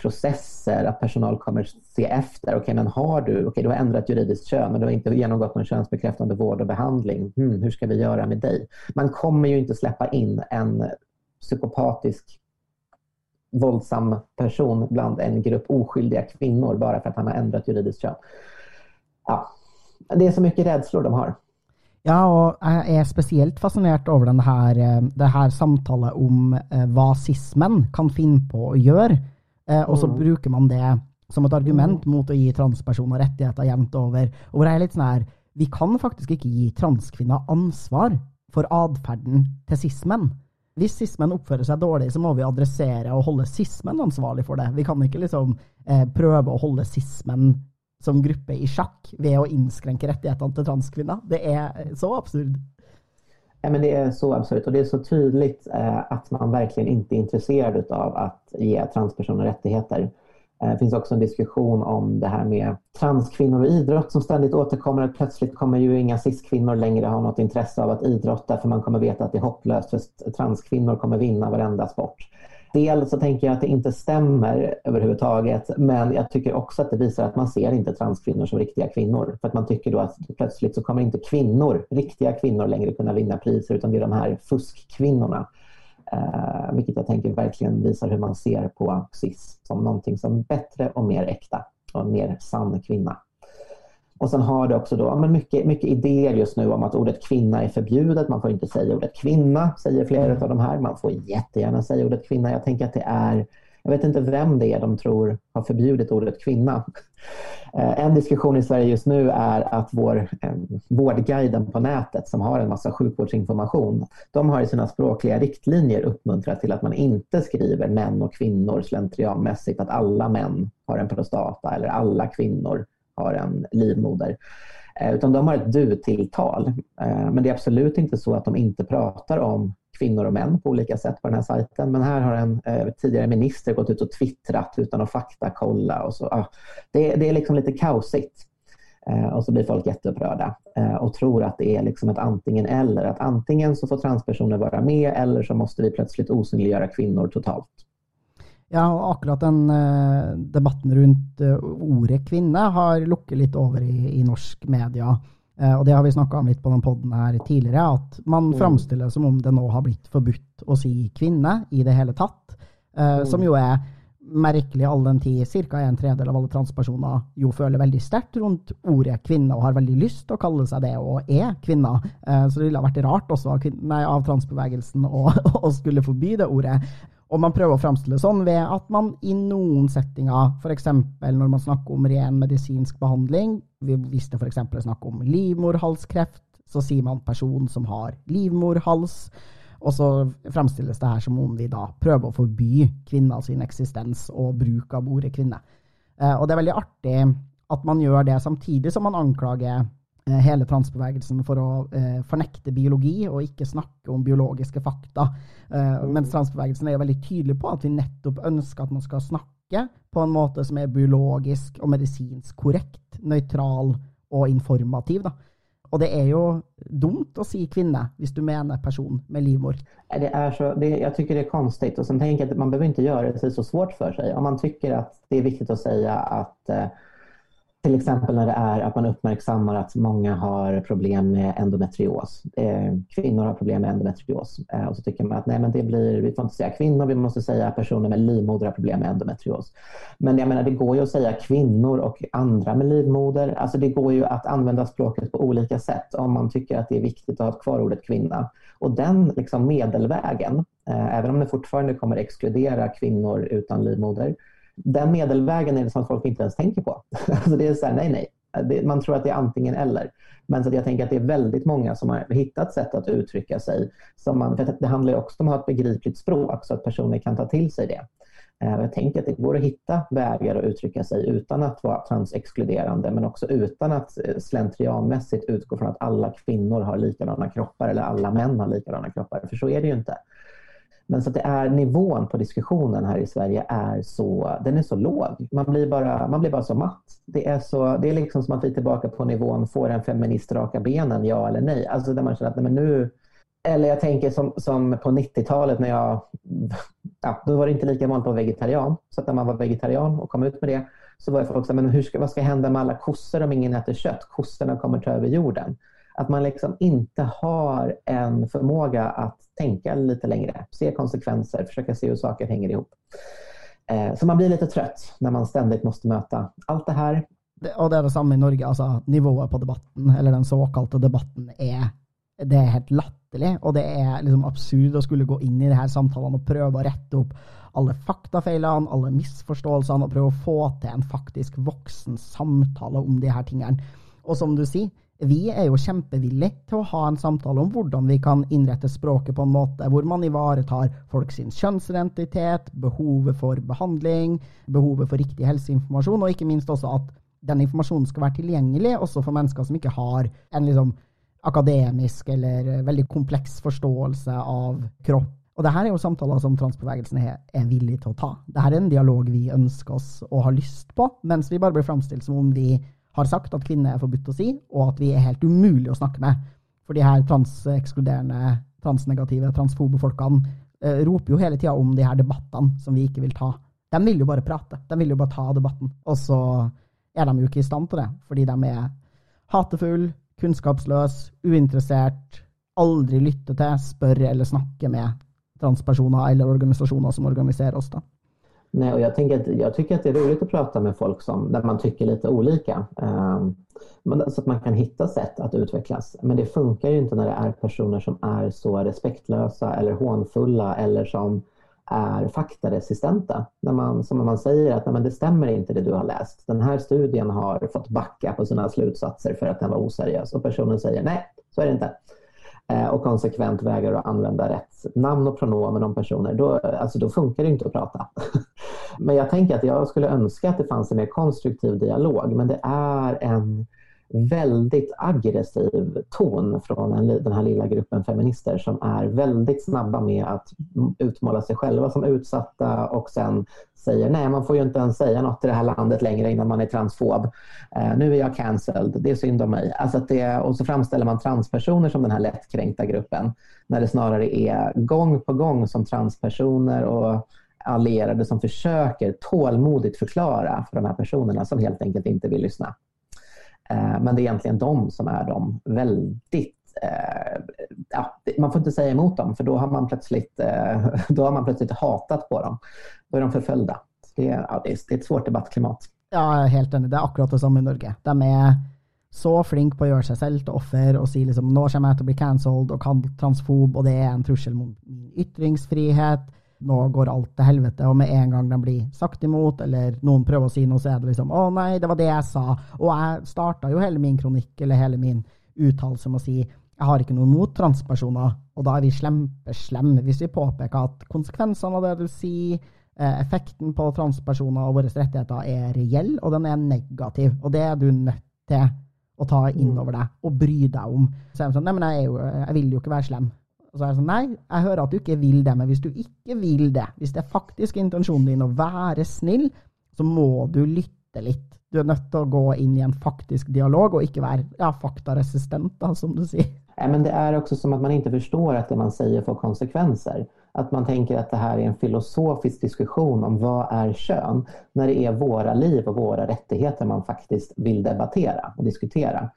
processer, att personal kommer se efter. Okej, okay, men har du, okay, du har ändrat juridiskt kön men du har inte genomgått någon könsbekräftande vård och behandling. Hmm, hur ska vi göra med dig? Man kommer ju inte släppa in en psykopatisk våldsam person bland en grupp oskyldiga kvinnor bara för att han har ändrat juridiskt kön. Ja, det är så mycket rädslor de har. Ja, och jag är speciellt fascinerad över den här, eh, det här samtalet om eh, vad cismen kan finna på att göra. Eh, och så mm. brukar man det som ett argument mm. mot att ge transpersoner rättigheter jämt över. Och det är lite sån här, vi kan faktiskt inte ge transkvinnor ansvar för adfärden till cismen. Om sismen uppför sig dåligt så måste vi adressera och hålla sismen ansvarlig för det. Vi kan inte liksom eh, prøve å holde sismen som grupp i schack ved att inskränka rättigheterna till transkvinnor. Det är eh, så absurt. Ja, men det är så absurt och det är så tydligt eh, att man verkligen inte är intresserad av att ge transpersoner rättigheter. Det finns också en diskussion om det här med transkvinnor och idrott som ständigt återkommer. Att plötsligt kommer ju inga cis-kvinnor längre ha något intresse av att idrotta för man kommer veta att det är hopplöst för transkvinnor kommer vinna varenda sport. Dels så tänker jag att det inte stämmer överhuvudtaget men jag tycker också att det visar att man ser inte transkvinnor som riktiga kvinnor. För att man tycker då att plötsligt så kommer inte kvinnor, riktiga kvinnor längre kunna vinna priser utan det är de här fuskkvinnorna. Eh, vilket jag tänker verkligen visar hur man ser på cis som någonting som bättre och mer äkta och mer sann kvinna. Och sen har det också då, men mycket, mycket idéer just nu om att ordet kvinna är förbjudet. Man får inte säga ordet kvinna, säger flera av de här. Man får jättegärna säga ordet kvinna. Jag tänker att det är, jag vet inte vem det är de tror har förbjudit ordet kvinna. Eh, en diskussion i Sverige just nu är att vår eh, Vårdguiden på nätet som har en massa sjukvårdsinformation, de har i sina språkliga riktlinjer uppmuntrat till att man inte skriver män och kvinnor slentrianmässigt, att alla män har en prostata eller alla kvinnor har en livmoder. Eh, utan de har ett du-tilltal. Men det är absolut inte så att de inte pratar om kvinnor och män på olika sätt på den här sajten. Men här har en eh, tidigare minister gått ut och twittrat utan att faktakolla. Och så, ah, det, det, är liksom lite kaosigt. Eh, och så blir folk jätteupprörda eh, och tror att det är liksom ett antingen eller. Att antingen så får transpersoner vara med eller så måste vi plötsligt osynliggöra kvinnor totalt. Ja, och akkurat den eh, debatten runt ordet kvinna har lukket lite över i, i norsk media. Uh, og det har vi snakka om litt på den poden her tidligere, at man mm. framstiller det som om det nå har blitt forbudt å si kvinne i det hele tatt. Mm. Som jo er merkelig all den tid ca. en tredjedel av alle transpersoner jo føler veldig sterkt rundt ordet kvinne og har veldig lyst til å kalle seg det og er kvinner. Så det ville ha vært rart også av transbevegelsen å, å (laughs) skulle forby det ordet. Og man prøver å framstille det sånn ved at man i noen settinger, f.eks. når man snakker om ren medisinsk behandling, hvis det f.eks. er snakk om livmorhalskreft, så sier man person som har livmorhals. Og så fremstilles det her som om vi da prøver å forby kvinner sin eksistens og bruk av ordet kvinne. Eh, og det er veldig artig at man gjør det samtidig som man anklager hele transbevegelsen for å eh, fornekte biologi og ikke snakke om biologiske fakta. Eh, mens transbevegelsen er jo veldig tydelig på at vi nettopp ønsker at man skal snakke på en måte som er biologisk og medisinsk korrekt, nøytral og informativ. da. Och det är ju dumt att säga kvinna, om du menar person med livmor. Det är så, det, jag tycker det är konstigt och sen tänker jag att man behöver inte göra det så svårt för sig. Om man tycker att det är viktigt att säga att eh, till exempel när det är att man uppmärksammar att många har problem med endometrios. Eh, kvinnor har problem med endometrios. Eh, och så tycker man att nej, men det blir, vi får inte säga kvinnor, vi måste säga personer med livmoder har problem med endometrios. Men jag menar, det går ju att säga kvinnor och andra med livmoder. Alltså det går ju att använda språket på olika sätt om man tycker att det är viktigt att ha kvar ordet kvinna. Och den liksom medelvägen, eh, även om det fortfarande kommer exkludera kvinnor utan livmoder, den medelvägen är det som folk inte ens tänker på. (laughs) Alltså det är så här, nej, nej. man tror att det är antingen eller. Men så jag tänker att det är väldigt många som har hittat sätt att uttrycka sig. Som man, för det handlar också om att ha ett begripligt språk så att personer kan ta till sig det. Eh, jag tänker att det går att hitta vägar att uttrycka sig utan att vara transexkluderande men också utan att eh, slentrianmässigt utgå från att alla kvinnor har likadana kroppar eller alla män har likadana kroppar. För så är det ju inte. Men så att det är nivån på diskussionen här i Sverige är så, den är så låg. Man blir bara, man blir bara så matt. Det är, så, det är liksom som att vi är tillbaka på nivån, får en feminist raka benen, ja eller nej? Alltså där man känner att nej, men nu, eller jag tänker som, som på 90-talet när jag, (laughs) ja, då var det inte lika vanligt att vara vegetarian. Så att när man var vegetarian och kom ut med det så var det folk så men hur ska, vad ska hända med alla kossor om ingen äter kött? Kossorna kommer ta över jorden. Att man liksom inte har en förmåga att tänka lite längre, se konsekvenser, försöka se hur saker hänger ihop. Eh, så man blir lite trött när man ständigt måste möta allt det här. Och det är detsamma i Norge, alltså nivåer på debatten, eller den så kallade debatten, är det är helt latterlig, och det är liksom absurd att skulle gå in i det här samtalen och pröva rätta upp alla faktafelen, alla missförståelser och pröva få till en faktisk vuxen samtal om de här tingen. Och som du säger, vi er jo kjempevillige til å ha en samtale om hvordan vi kan innrette språket på en måte hvor man ivaretar folks sin kjønnsidentitet, behovet for behandling, behovet for riktig helseinformasjon, og ikke minst også at den informasjonen skal være tilgjengelig også for mennesker som ikke har en liksom akademisk eller veldig kompleks forståelse av kropp. Og det her er jo samtaler som transbevegelsen er, er villig til å ta. här er en dialog vi ønsker oss og har lyst på, mens vi bare blir framstilt som om vi har sagt at kvinner er forbudt å si, og at vi er helt umulig å snakke med. For de her transekskluderende, transnegative, transfobe folkene eh, roper jo hele tida om de her debattene som vi ikke vil ta. De vil jo bare prate. De vil jo bare ta debatten. Og så er de jo ikke i stand til det, fordi de er hatefulle, kunnskapsløse, uinteressert, aldri lytter til, spør eller snakker med transpersoner eller organisasjoner som organiserer oss. da. Nej, och jag, tänker att, jag tycker att det är roligt att prata med folk som, där man tycker lite olika. Ehm, så att man kan hitta sätt att utvecklas. Men det funkar ju inte när det är personer som är så respektlösa eller hånfulla eller som är faktaresistenta. När man, som man säger att nej, det stämmer inte det du har läst. Den här studien har fått backa på sina slutsatser för att den var oseriös. Och personen säger nej, så är det inte. Ehm, och konsekvent vägrar att använda rätt namn och pronomen om personer, då, alltså då funkar det inte att prata. (laughs) men jag tänker att jag skulle önska att det fanns en mer konstruktiv dialog, men det är en väldigt aggressiv ton från den här lilla gruppen feminister som är väldigt snabba med att utmåla sig själva som utsatta och sen säger nej, man får ju inte ens säga något i det här landet längre innan man är transfob. Eh, nu är jag cancelled, det är synd om mig. Alltså att det, och så framställer man transpersoner som den här lättkränkta gruppen när det snarare är gång på gång som transpersoner och allierade som försöker tålmodigt förklara för de här personerna som helt enkelt inte vill lyssna. Eh, men det är egentligen de som är de väldigt eh, ja, man får inte säga emot dem för då har man plötsligt, eh, (laughs) då har man plötsligt hatat på dem. Då är de förföljda. Det är, ja, det är ett svårt debattklimat. Ja, helt enig. Det är akkurat det i Norge. De är så flinke på å gjøre seg selv til offer og si liksom nå kommer jeg til å bli cancelled og transfob, og det är en trussel mot min ytringsfrihet. Nå går alt til helvete, og med en gang de blir sagt imot, eller noen prøver å si noe, så er det liksom å nei, det var det jeg sa. Og jeg starta jo hele min kronikk eller hele min uttalelse med å si jeg har ikke noe mot transpersoner, og da er vi kjempeslemme hvis vi påpeker at konsekvensene av det du sier, eh, effekten på transpersoner og våre rettigheter er reell, og den er negativ. Og det er du nødt til å ta inn over deg og bry deg om. Så er det sånn, nei, men jeg, jo, jeg vil jo ikke være slem. Og så er jeg sånn, nei, jeg hører at du ikke vil det, men hvis du ikke vil det, hvis det er faktisk intensjonen din å være snill, så må du lytte litt. Du er nødt til å gå inn i en faktisk dialog og ikke være ja, faktaresistent, da, som du sier. Men det är också som att man inte förstår att det man säger får konsekvenser. Att man tänker att det här är en filosofisk diskussion om vad är kön, när det är våra liv och våra rättigheter man faktiskt vill debattera och diskutera.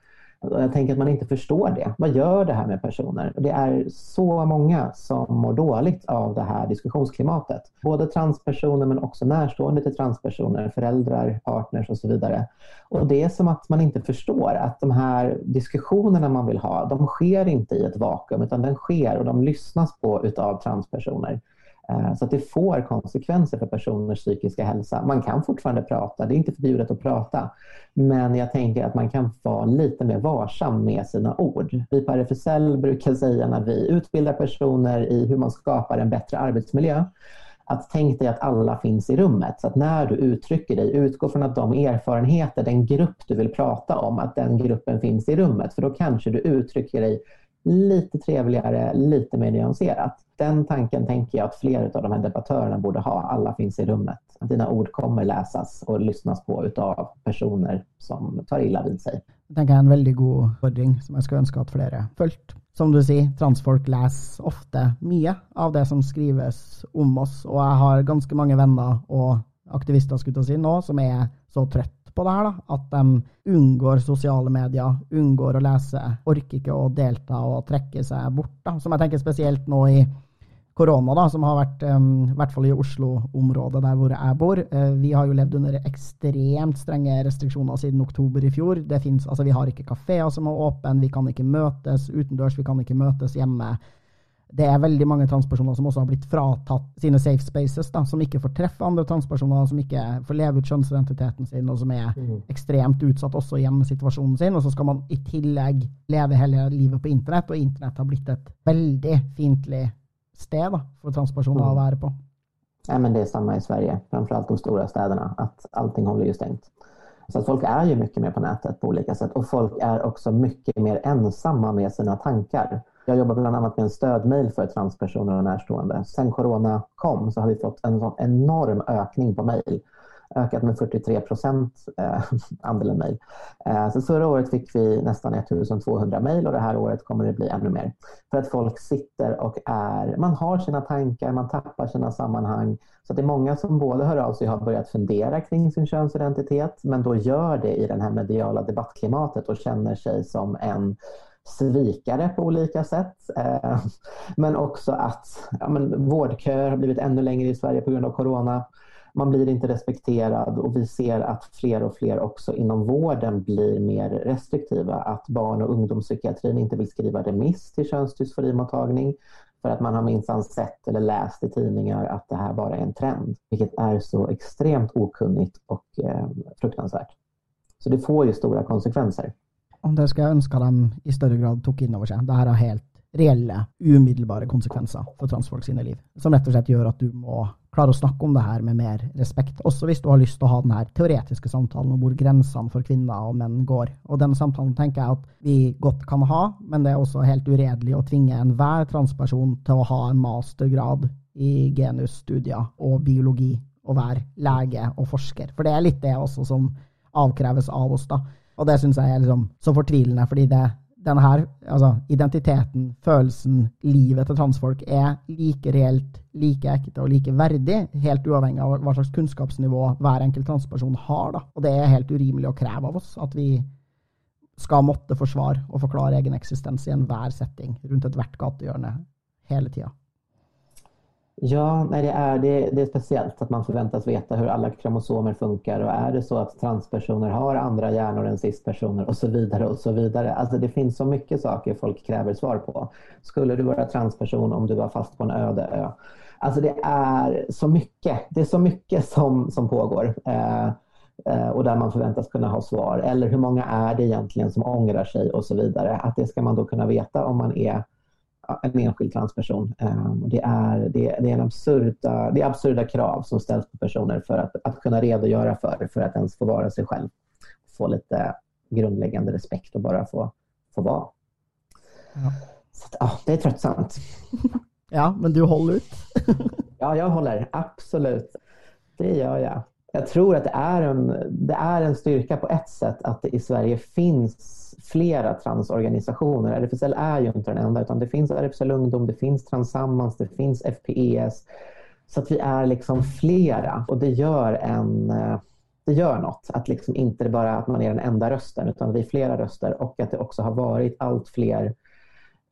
Jag tänker att man inte förstår det. Vad gör det här med personer? Det är så många som mår dåligt av det här diskussionsklimatet. Både transpersoner men också närstående till transpersoner, föräldrar, partners och så vidare. Och det är som att man inte förstår att de här diskussionerna man vill ha, de sker inte i ett vakuum utan den sker och de lyssnas på utav transpersoner. Eh, så att det får konsekvenser för personers psykiska hälsa. Man kan fortfarande prata, det är inte förbjudet att prata. Men jag tänker att man kan vara lite mer varsam med sina ord. Vi på RFSL brukar säga när vi utbildar personer i hur man skapar en bättre arbetsmiljö att tänk dig att alla finns i rummet. Så att när du uttrycker dig, utgå från att de erfarenheter, den grupp du vill prata om, att den gruppen finns i rummet. För då kanske du uttrycker dig lite trevligare, lite mer nyanserat. Den tanken tänker jag att fler av de här debattörerna borde ha. Alla finns i rummet. Dina ord kommer läsas och lyssnas på av personer som tar illa vid sig. Det är en väldigt god ordning som jag skulle önska att flera följt. Som du säger, transfolk läser ofta mycket av det som skrivs om oss, och jag har ganska många vänner och aktivister skulle jag säga nu som är så trötta på det her, da, at de unngår sosiale medier, unngår å lese, orker ikke å delta og trekke seg bort. Da. Som jeg tenker spesielt nå i korona, da, som har vært, um, ehm, i hvert fall i Oslo-området der hvor jeg bor. Uh, vi har jo levd under ekstremt strenge restriksjoner siden oktober i fjor. Det finnes, altså, vi har ikke kafeer som er åpne, vi kan ikke møtes utendørs, vi kan ikke møtes hjemme det er veldig mange transpersoner som også har blitt fratatt sine safe spaces, da, som ikke får treffe andre transpersoner, som ikke får leve ut kjønnsidentiteten sin, og som er mm. ekstremt utsatt også i hjemmesituasjonen sin. Og så skal man i tillegg leve hele livet på internett, og internett har blitt et veldig fiendtlig sted da, for transpersoner mm. å være på. Ja, men det är samma i Sverige, framförallt de stora städerna, att allting håller ju stängt. Så att folk är ju mycket mer på nätet på olika sätt och folk är också mycket mer ensamma med sina tankar. Jag jobbar bland annat med en stödmail för transpersoner och närstående. Sen corona kom så har vi fått en sån enorm ökning på mejl. Ökat med 43 procent eh, andelen mejl. Eh, så förra året fick vi nästan 1200 mejl och det här året kommer det bli ännu mer. För att folk sitter och är, man har sina tankar, man tappar sina sammanhang. Så det är många som både hör av sig och har börjat fundera kring sin könsidentitet men då gör det i det här mediala debattklimatet och känner sig som en svikare på olika sätt. Eh, men också att ja, men vårdköer har blivit ännu längre i Sverige på grund av corona. Man blir inte respekterad och vi ser att fler och fler också inom vården blir mer restriktiva. Att barn och ungdomspsykiatrin inte vill skriva remiss till könsdysforimottagning för att man har minsann sett eller läst i tidningar att det här bara är en trend, vilket är så extremt okunnigt och eh, fruktansvärt. Så det får ju stora konsekvenser. Om det skulle jeg ønske de i större grad tok inn over seg. här har helt reelle, umiddelbare konsekvenser for transfolk sine liv. Som rett og slett gjør at du må klare å snakke om det her med mer respekt. Også hvis du har lyst til å ha den her teoretiske samtalen om hvor grensene for kvinner og menn går. Og den samtalen tenker jeg at vi godt kan ha, men det er også helt uredelig å tvinge enhver transperson til å ha en mastergrad i genusstudier og biologi og være lege og forsker. For det er litt det også som avkreves av oss, da. Og det syns jeg er liksom så fortvilende, fordi det, denne her, altså identiteten, følelsen, livet til transfolk er like reelt, like ekte og like verdig, helt uavhengig av hva slags kunnskapsnivå hver enkelt transperson har. Da. Og det er helt urimelig å kreve av oss at vi skal måtte forsvare og forklare egen eksistens i enhver setting rundt ethvert gatehjørne hele tida. Ja, nej, det, är, det, det är speciellt att man förväntas veta hur alla kromosomer funkar och är det så att transpersoner har andra hjärnor än cispersoner och så vidare och så vidare. Alltså det finns så mycket saker folk kräver svar på. Skulle du vara transperson om du var fast på en öde ö? Alltså det är så mycket. Det är så mycket som, som pågår. Eh, Eh, och där man förväntas kunna ha svar. Eller hur många är det egentligen som ångrar sig och så vidare. Att det ska man då kunna veta om man är en enskild transperson. Ehm, det är, det, är, en absurda, det är absurda krav som ställs på personer för att, att kunna redogöra för, för att ens få vara sig själv. Få lite grundläggande respekt och bara få, få vara. Ja. Så att, ja, det är tröttsamt. (laughs) Ja, men du håller ut? (laughs) ja, jag håller. Absolut. Det gör jag jag tror att det är, en, det är en styrka på ett sätt att det i Sverige finns flera transorganisationer. RFSL är ju inte den enda utan det finns RFSL Ungdom, det finns Transammans, det finns FPES. Så att vi är liksom flera och det gör, en, det gör något. Att liksom inte bara att man är den enda rösten utan vi är flera röster och att det också har varit allt fler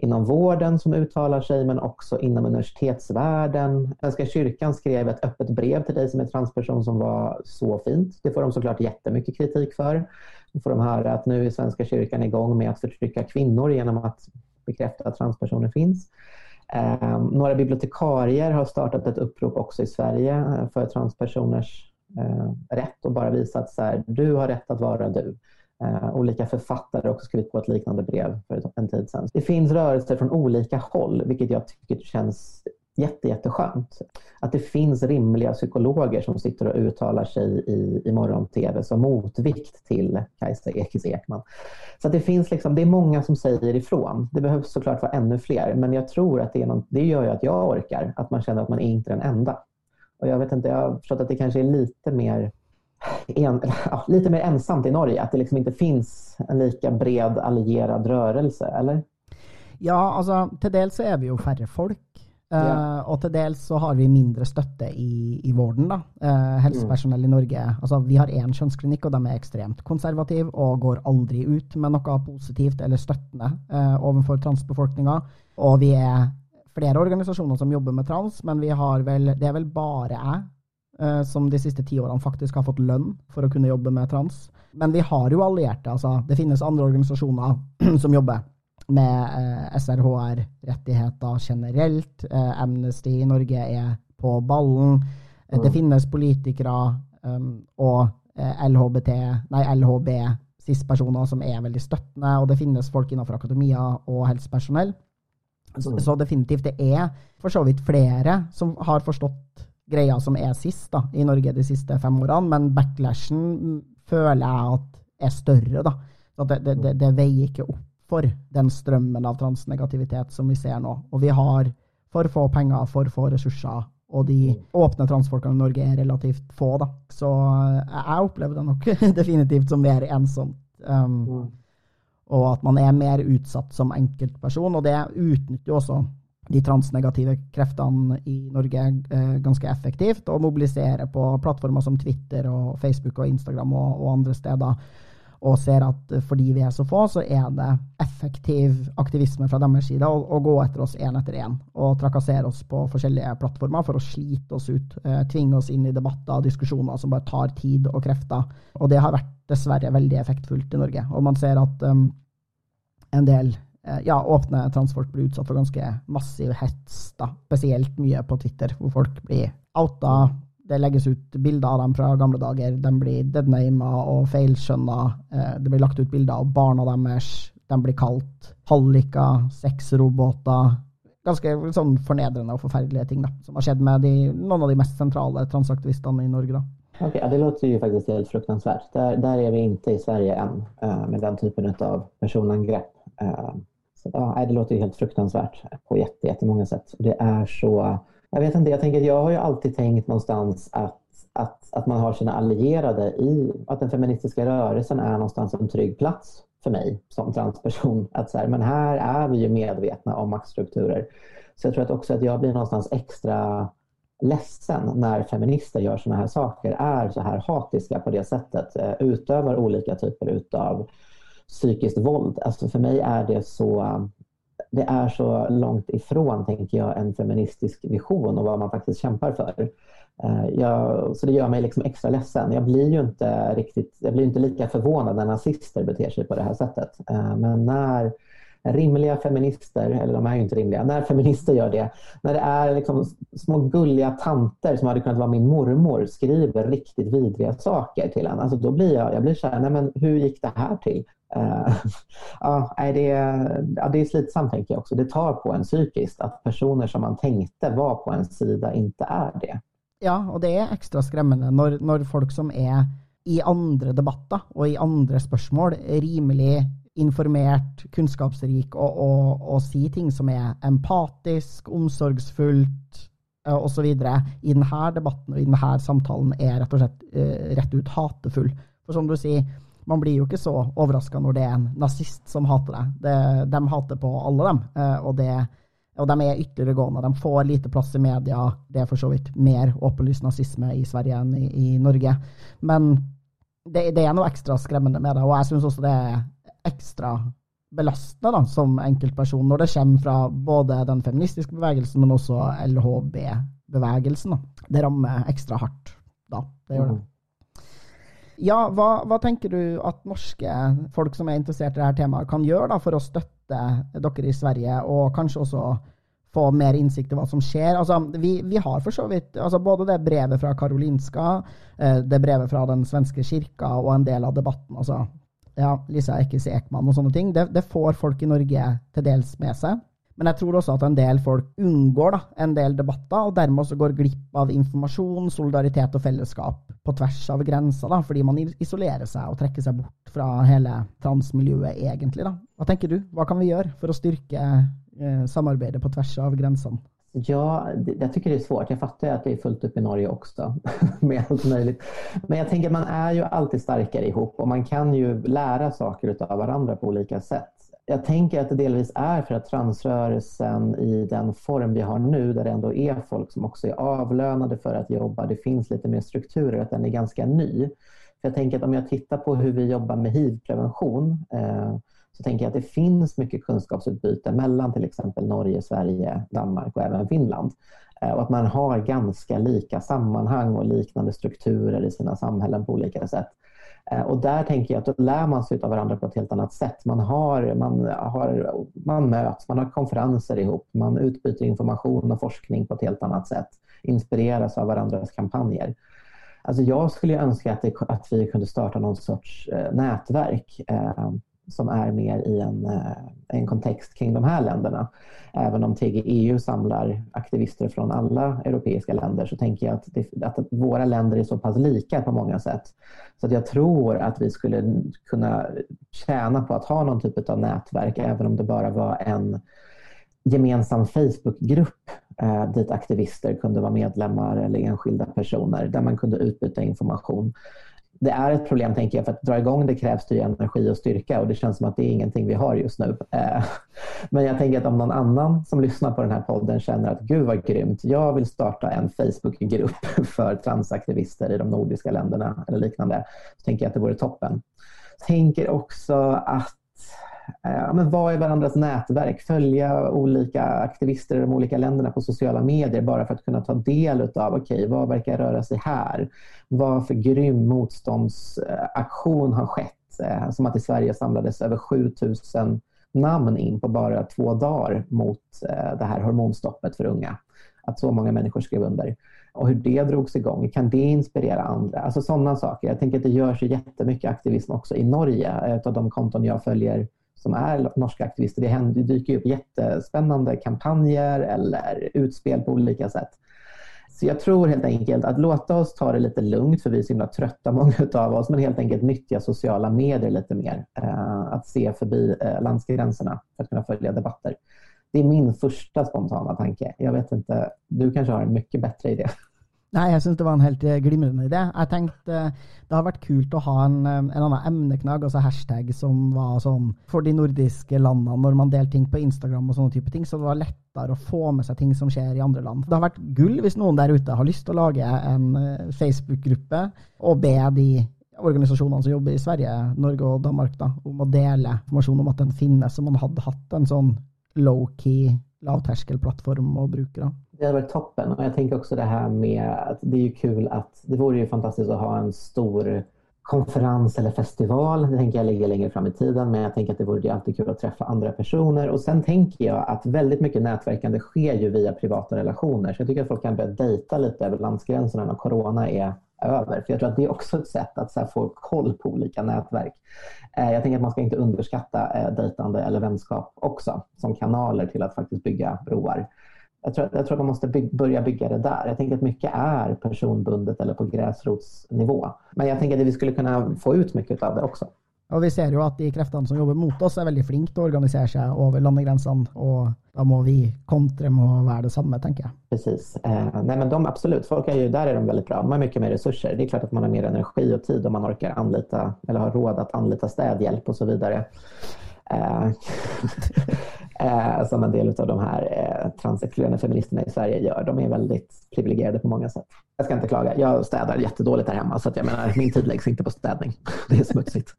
inom vården som uttalar sig men också inom universitetsvärlden. Svenska kyrkan skrev ett öppet brev till dig som är transperson som var så fint. Det får de såklart jättemycket kritik för. Då får de höra att nu är Svenska kyrkan igång med att förtrycka kvinnor genom att bekräfta att transpersoner finns. Eh, några bibliotekarier har startat ett upprop också i Sverige eh, för transpersoners eh, rätt och bara visat att så här, du har rätt att vara du. Eh, olika författare har också skrivit på ett liknande brev för en tid sedan. Det finns rörelser från olika håll, vilket jag tycker känns jätte, jätteskönt. Att det finns rimliga psykologer som sitter och uttalar sig i, i morgon-tv som motvikt till Kajsa Ekis Ekman. Så det finns liksom, det är många som säger ifrån. Det behövs såklart vara ännu fler, men jag tror att det, är något, det gör ju att jag orkar, att man känner att man är inte den enda. Och jag vet inte, jag har förstått att det kanske är lite mer en, ja, lite mer ensamt i Norge, att det liksom inte finns en lika bred allierad rörelse, eller? Ja, alltså till dels så är vi ju färre folk. Uh, och till dels så har vi mindre stötte i, i vården. Da. Uh, helsepersonell mm. i Norge altså Vi har én kjønnsklinikk, og de er ekstremt konservative og går aldri ut med noe positivt eller støttende uh, overfor transbefolkninga. Og vi er flere organisasjoner som jobber med trans, men vi har vel, det er vel bare jeg Eh, som de siste ti årene faktisk har fått lønn for å kunne jobbe med trans. Men vi har jo allierte. altså Det finnes andre organisasjoner (clears throat) som jobber med eh, SRHR-rettigheter generelt. Eh, Amnesty i Norge er på ballen. Mm. Det finnes politikere um, og LHBT, nei, LHB, cis-personer som er veldig støttende, og det finnes folk innenfor akademia og helsepersonell. Så, mm. så definitivt, det er for så vidt flere som har forstått greia som er sist da, i Norge de siste fem årene, men backlashen føler jeg at er større. da. Det, det, det, det, veier ikke opp for den strømmen av transnegativitet som vi ser nå. Og vi har for få penger, for få ressurser, og de åpne transfolkene i Norge er relativt få. da. Så jeg opplever det nok (laughs) definitivt som mer ensomt. Um, og at man er mer utsatt som enkeltperson, og det utnytter jo også de transnegative kreftene i Norge eh, ganske effektivt, og mobiliserer på plattformer som Twitter og Facebook og Instagram og, og, andre steder, og ser at eh, fordi vi er så få, så er det effektiv aktivisme fra deres side å, å gå etter oss én etter én og trakassere oss på forskjellige plattformer for å slite oss ut, eh, tvinge oss inn i debatter og diskusjoner som bare tar tid og krefter. Og det har vært dessverre veldig effektfullt i Norge. Og man ser at um, en del Eh, ja, åpne transfolk blir utsatt for ganske massiv hets, da. spesielt mye på Twitter, hvor folk blir outa. Det legges ut bilder av dem fra gamle dager. De blir deadnama og feilskjønna. Eh, det blir lagt ut bilder av barna deres. De blir kalt halliker, sexroboter. Ganske sånn liksom fornedrende og forferdelige ting da, som har skjedd med de, noen av de mest sentrale transaktivistene i Norge. da. Okay, ja, det låter ju faktiskt helt fruktansvärt. Där, där är vi inte i Sverige än uh, med den typen av personangrepp. Så, ja, det låter ju helt fruktansvärt på jättemånga sätt. Det är så, jag vet inte, jag tänker jag har ju alltid tänkt någonstans att, att, att man har sina allierade i, att den feministiska rörelsen är någonstans en trygg plats för mig som transperson. Att så här, men här är vi ju medvetna om maktstrukturer. Så jag tror att också att jag blir någonstans extra ledsen när feminister gör sådana här saker, är så här hatiska på det sättet, eh, utövar olika typer utav psykiskt våld. Alltså för mig är det så det är så långt ifrån, tänker jag, en feministisk vision och vad man faktiskt kämpar för. Eh, jag, så det gör mig liksom extra ledsen. Jag blir ju inte riktigt, jag blir inte lika förvånad när nazister beter sig på det här sättet. Eh, men när rimliga feminister, eller de är ju inte rimliga, när feminister gör det, när det är liksom små gulliga tanter som hade kunnat vara min mormor skriver riktigt vidriga saker till en, alltså då blir jag, jag blir så här, nej men hur gick det här till? Uh, (laughs) ja, det, ja, det är slitsamt tänker jag också. Det tar på en psykiskt att personer som man tänkte var på en sida inte är det. Ja, och det är extra skrämmande när, när folk som är i andra debatter och i andra spörsmål rimligt informert, kunskapsrik och, och, och si ting som är empatisk, omsorgsfullt eh, och så vidare i den här debatten och i den här samtalen är rätt och slett uh, rätt ut hatefull. För som du säger, man blir ju inte så överraskad när det är en nazist som hatar dig. det de hatar på alla dem eh, och det och de är ytterliggående. De får lite plats i media. Det är för så vidt mer åpenlyst nazism i Sverige än i, i Norge. Men det, det, är något extra skrämmande med det. Och jag syns också det är extra belastande som enkeltperson när det kommer från både den feministiska bevegelsen men också LHB-bevegelsen. Det rammer extra hårt. Da. Det gjør det. Mm. Ja, vad, vad tänker du att norska folk som är intresserade av det här temat kan göra då för att stötta dere i Sverige och kanske också få mer insikt i vad som sker. Alltså, vi, vi har för så vidt alltså, både det brevet från Karolinska, eh, det brevet från den svenska kyrkan och en del av debatten. Alltså, ja, Lisa Eckes Ekman och sådana ting. Det, det, får folk i Norge till dels med sig. Men jag tror också att en del folk unngår da, en del debatter och därmed så går glipp av information, solidaritet och fellesskap på tvärs av grensa, da, fordi man isolerar sig och trekker sig bort från hela egentlig. da. Vad tänker du? Vad kan vi göra för att styrke eh, samarbetet på tvärs av grensene? Ja, jag tycker det är svårt. Jag fattar att det är fullt upp i Norge också (laughs) med allt möjligt. Men jag tänker att man är ju alltid starkare ihop och man kan ju lära saker av varandra på olika sätt. Jag tänker att det delvis är för att transrörelsen i den form vi har nu, där det ändå är folk som också är avlönade för att jobba, det finns lite mer strukturer, att den är ganska ny. För jag tänker att om jag tittar på hur vi jobbar med hiv-prevention eh, så tänker jag att det finns mycket kunskapsutbyte mellan till exempel Norge, Sverige, Danmark och även Finland. Eh, och att man har ganska lika sammanhang och liknande strukturer i sina samhällen på olika sätt. Eh, och där tänker jag att då lär man sig av varandra på ett helt annat sätt. Man, har, man, har, man möts, man har konferenser ihop, man utbyter information och forskning på ett helt annat sätt. Inspireras av varandras kampanjer. Alltså jag skulle önska att, det, att vi kunde starta någon sorts eh, nätverk eh, som är mer i en, eh, en kontext kring de här länderna. Även om TGEU samlar aktivister från alla europeiska länder så tänker jag att, det, att våra länder är så pass lika på många sätt. Så att jag tror att vi skulle kunna tjäna på att ha någon typ av nätverk även om det bara var en gemensam Facebookgrupp eh, dit aktivister kunde vara medlemmar eller enskilda personer där man kunde utbyta information det är ett problem tänker jag, för att dra igång det krävs det energi och styrka och det känns som att det är ingenting vi har just nu. Eh, men jag tänker att om någon annan som lyssnar på den här podden känner att gud vad grymt, jag vill starta en Facebookgrupp (laughs) för transaktivister i de nordiska länderna eller liknande, så tänker jag att det vore toppen. Jag tänker också att eh, men vara i varandras nätverk, följa olika aktivister i de olika länderna på sociala medier bara för att kunna ta del av, okay, vad verkar röra sig här? Vad för grym motståndsaktion har skett? Eh, som att i Sverige samlades över 7000 namn in på bara två dagar mot eh, det här hormonstoppet för unga. Att så många människor skrev under. Och hur det drogs igång. Kan det inspirera andra? Alltså sådana saker. Jag tänker att det görs jättemycket aktivism också i Norge. Ett av de konton jag följer som är norska aktivister. Det, händer, det dyker upp jättespännande kampanjer eller utspel på olika sätt. Så jag tror helt enkelt att låta oss ta det lite lugnt för vi är så himla trötta (laughs) många av oss men helt enkelt nyttja sociala medier lite mer. Eh, att se förbi eh, landsgränserna för att kunna följa debatter. Det är min första spontana tanke. Jag vet inte, du kanske har en mycket bättre idé. (laughs) Nej, jag syns det var en helt eh, glimrende idé. Jag tänkte eh, det har varit kul att ha en, eh, en annan emneknagg, alltså hashtag, som var sånn för de nordiska länderna när man delar ting på Instagram och sådana typer ting, så det var lättare att få med sig ting som skjer i andra länder. Det har varit guld om någon där ute har lyst til å lage en Facebook-grupp och be de organisationerna som jobbar i Sverige, Norge och Danmark da, om att dela information om att den finnes, så man hade haft en sån low-key lavtärskelplattform att bruka. Det hade varit toppen och jag tänker också det här med att det är ju kul att det vore ju fantastiskt att ha en stor konferens eller festival. Det tänker jag ligger längre fram i tiden, men jag tänker att det vore ju alltid kul att träffa andra personer. Och sen tänker jag att väldigt mycket nätverkande sker ju via privata relationer. Så jag tycker att folk kan börja dejta lite över landsgränserna när corona är över. För jag tror att det är också ett sätt att så få koll på olika nätverk. Eh, jag tänker att man ska inte underskatta eh, dejtande eller vänskap också som kanaler till att faktiskt bygga broar. Jag tror, jag tror att man måste by börja bygga det där. Jag tänker att mycket är personbundet eller på gräsrotsnivå. Men jag tänker att vi skulle kunna få ut mycket av det också. Og vi ser jo at de kreftene som jobber mot oss, er veldig flinke til å organisere seg over landegrensene. Og da må vi kontre med å være det samme, tenker jeg. Precis. Eh, nej, men de, absolut, folk är ju, där är de väldigt bra. De har mycket mer resurser. Det är klart att man har mer energi och tid om man orkar anlita eller har råd att anlita städhjälp och så vidare. Eh, (laughs) eh, som en del av de här eh, transexkluderande feministerna i Sverige gör. De är väldigt privilegierade på många sätt. Jag ska inte klaga. Jag städar jättedåligt där hemma så att jag menar, min tid läggs inte på städning. (laughs) Det är smutsigt.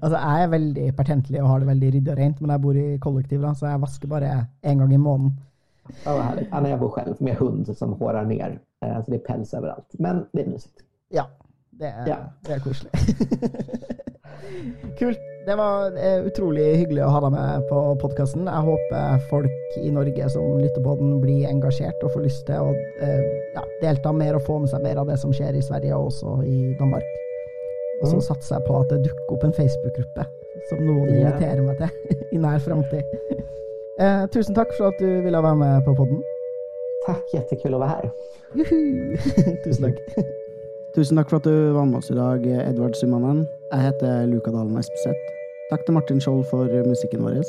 Altså, Jeg er veldig pertentlig og har det veldig ryddig og rent, men jeg bor i kollektiv, så jeg vasker bare en gang i måneden. Ja, vad härligt. Ja, jag bor själv med hund som hårar ner. Så det är päls överallt. Men det är mysigt. Ja, det er, ja. Det er koselig. (laughs) Kult. Det var eh, utrolig hyggelig å ha deg med på podkasten. Jeg håper folk i Norge som lytter på den, blir engasjert og får lyst til å eh, ja, delta mer og få med seg mer av det som skjer i Sverige og også i Danmark. Og så mm. satser jeg på at det dukker opp en Facebook-gruppe som noen yeah. inviterer meg til (laughs) i nær framtid. Eh, tusen takk for at du ville være med på podden. Tack, jättekul att vara här. (laughs) tusen takk. Tusen takk for at du var med oss i dag, Edvard Symanen. Jeg heter Luka Dalen Espeseth. Takk til Martin Skjold for musikken vår.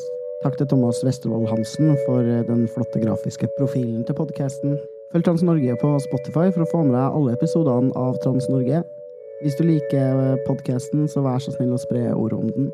Takk til Thomas Westervold Hansen for den flotte grafiske profilen til podkasten. Følg Trans Norge på Spotify for å få med deg alle episodene av Trans Norge. Hvis du liker podkasten, så vær så snill å spre ordet om den.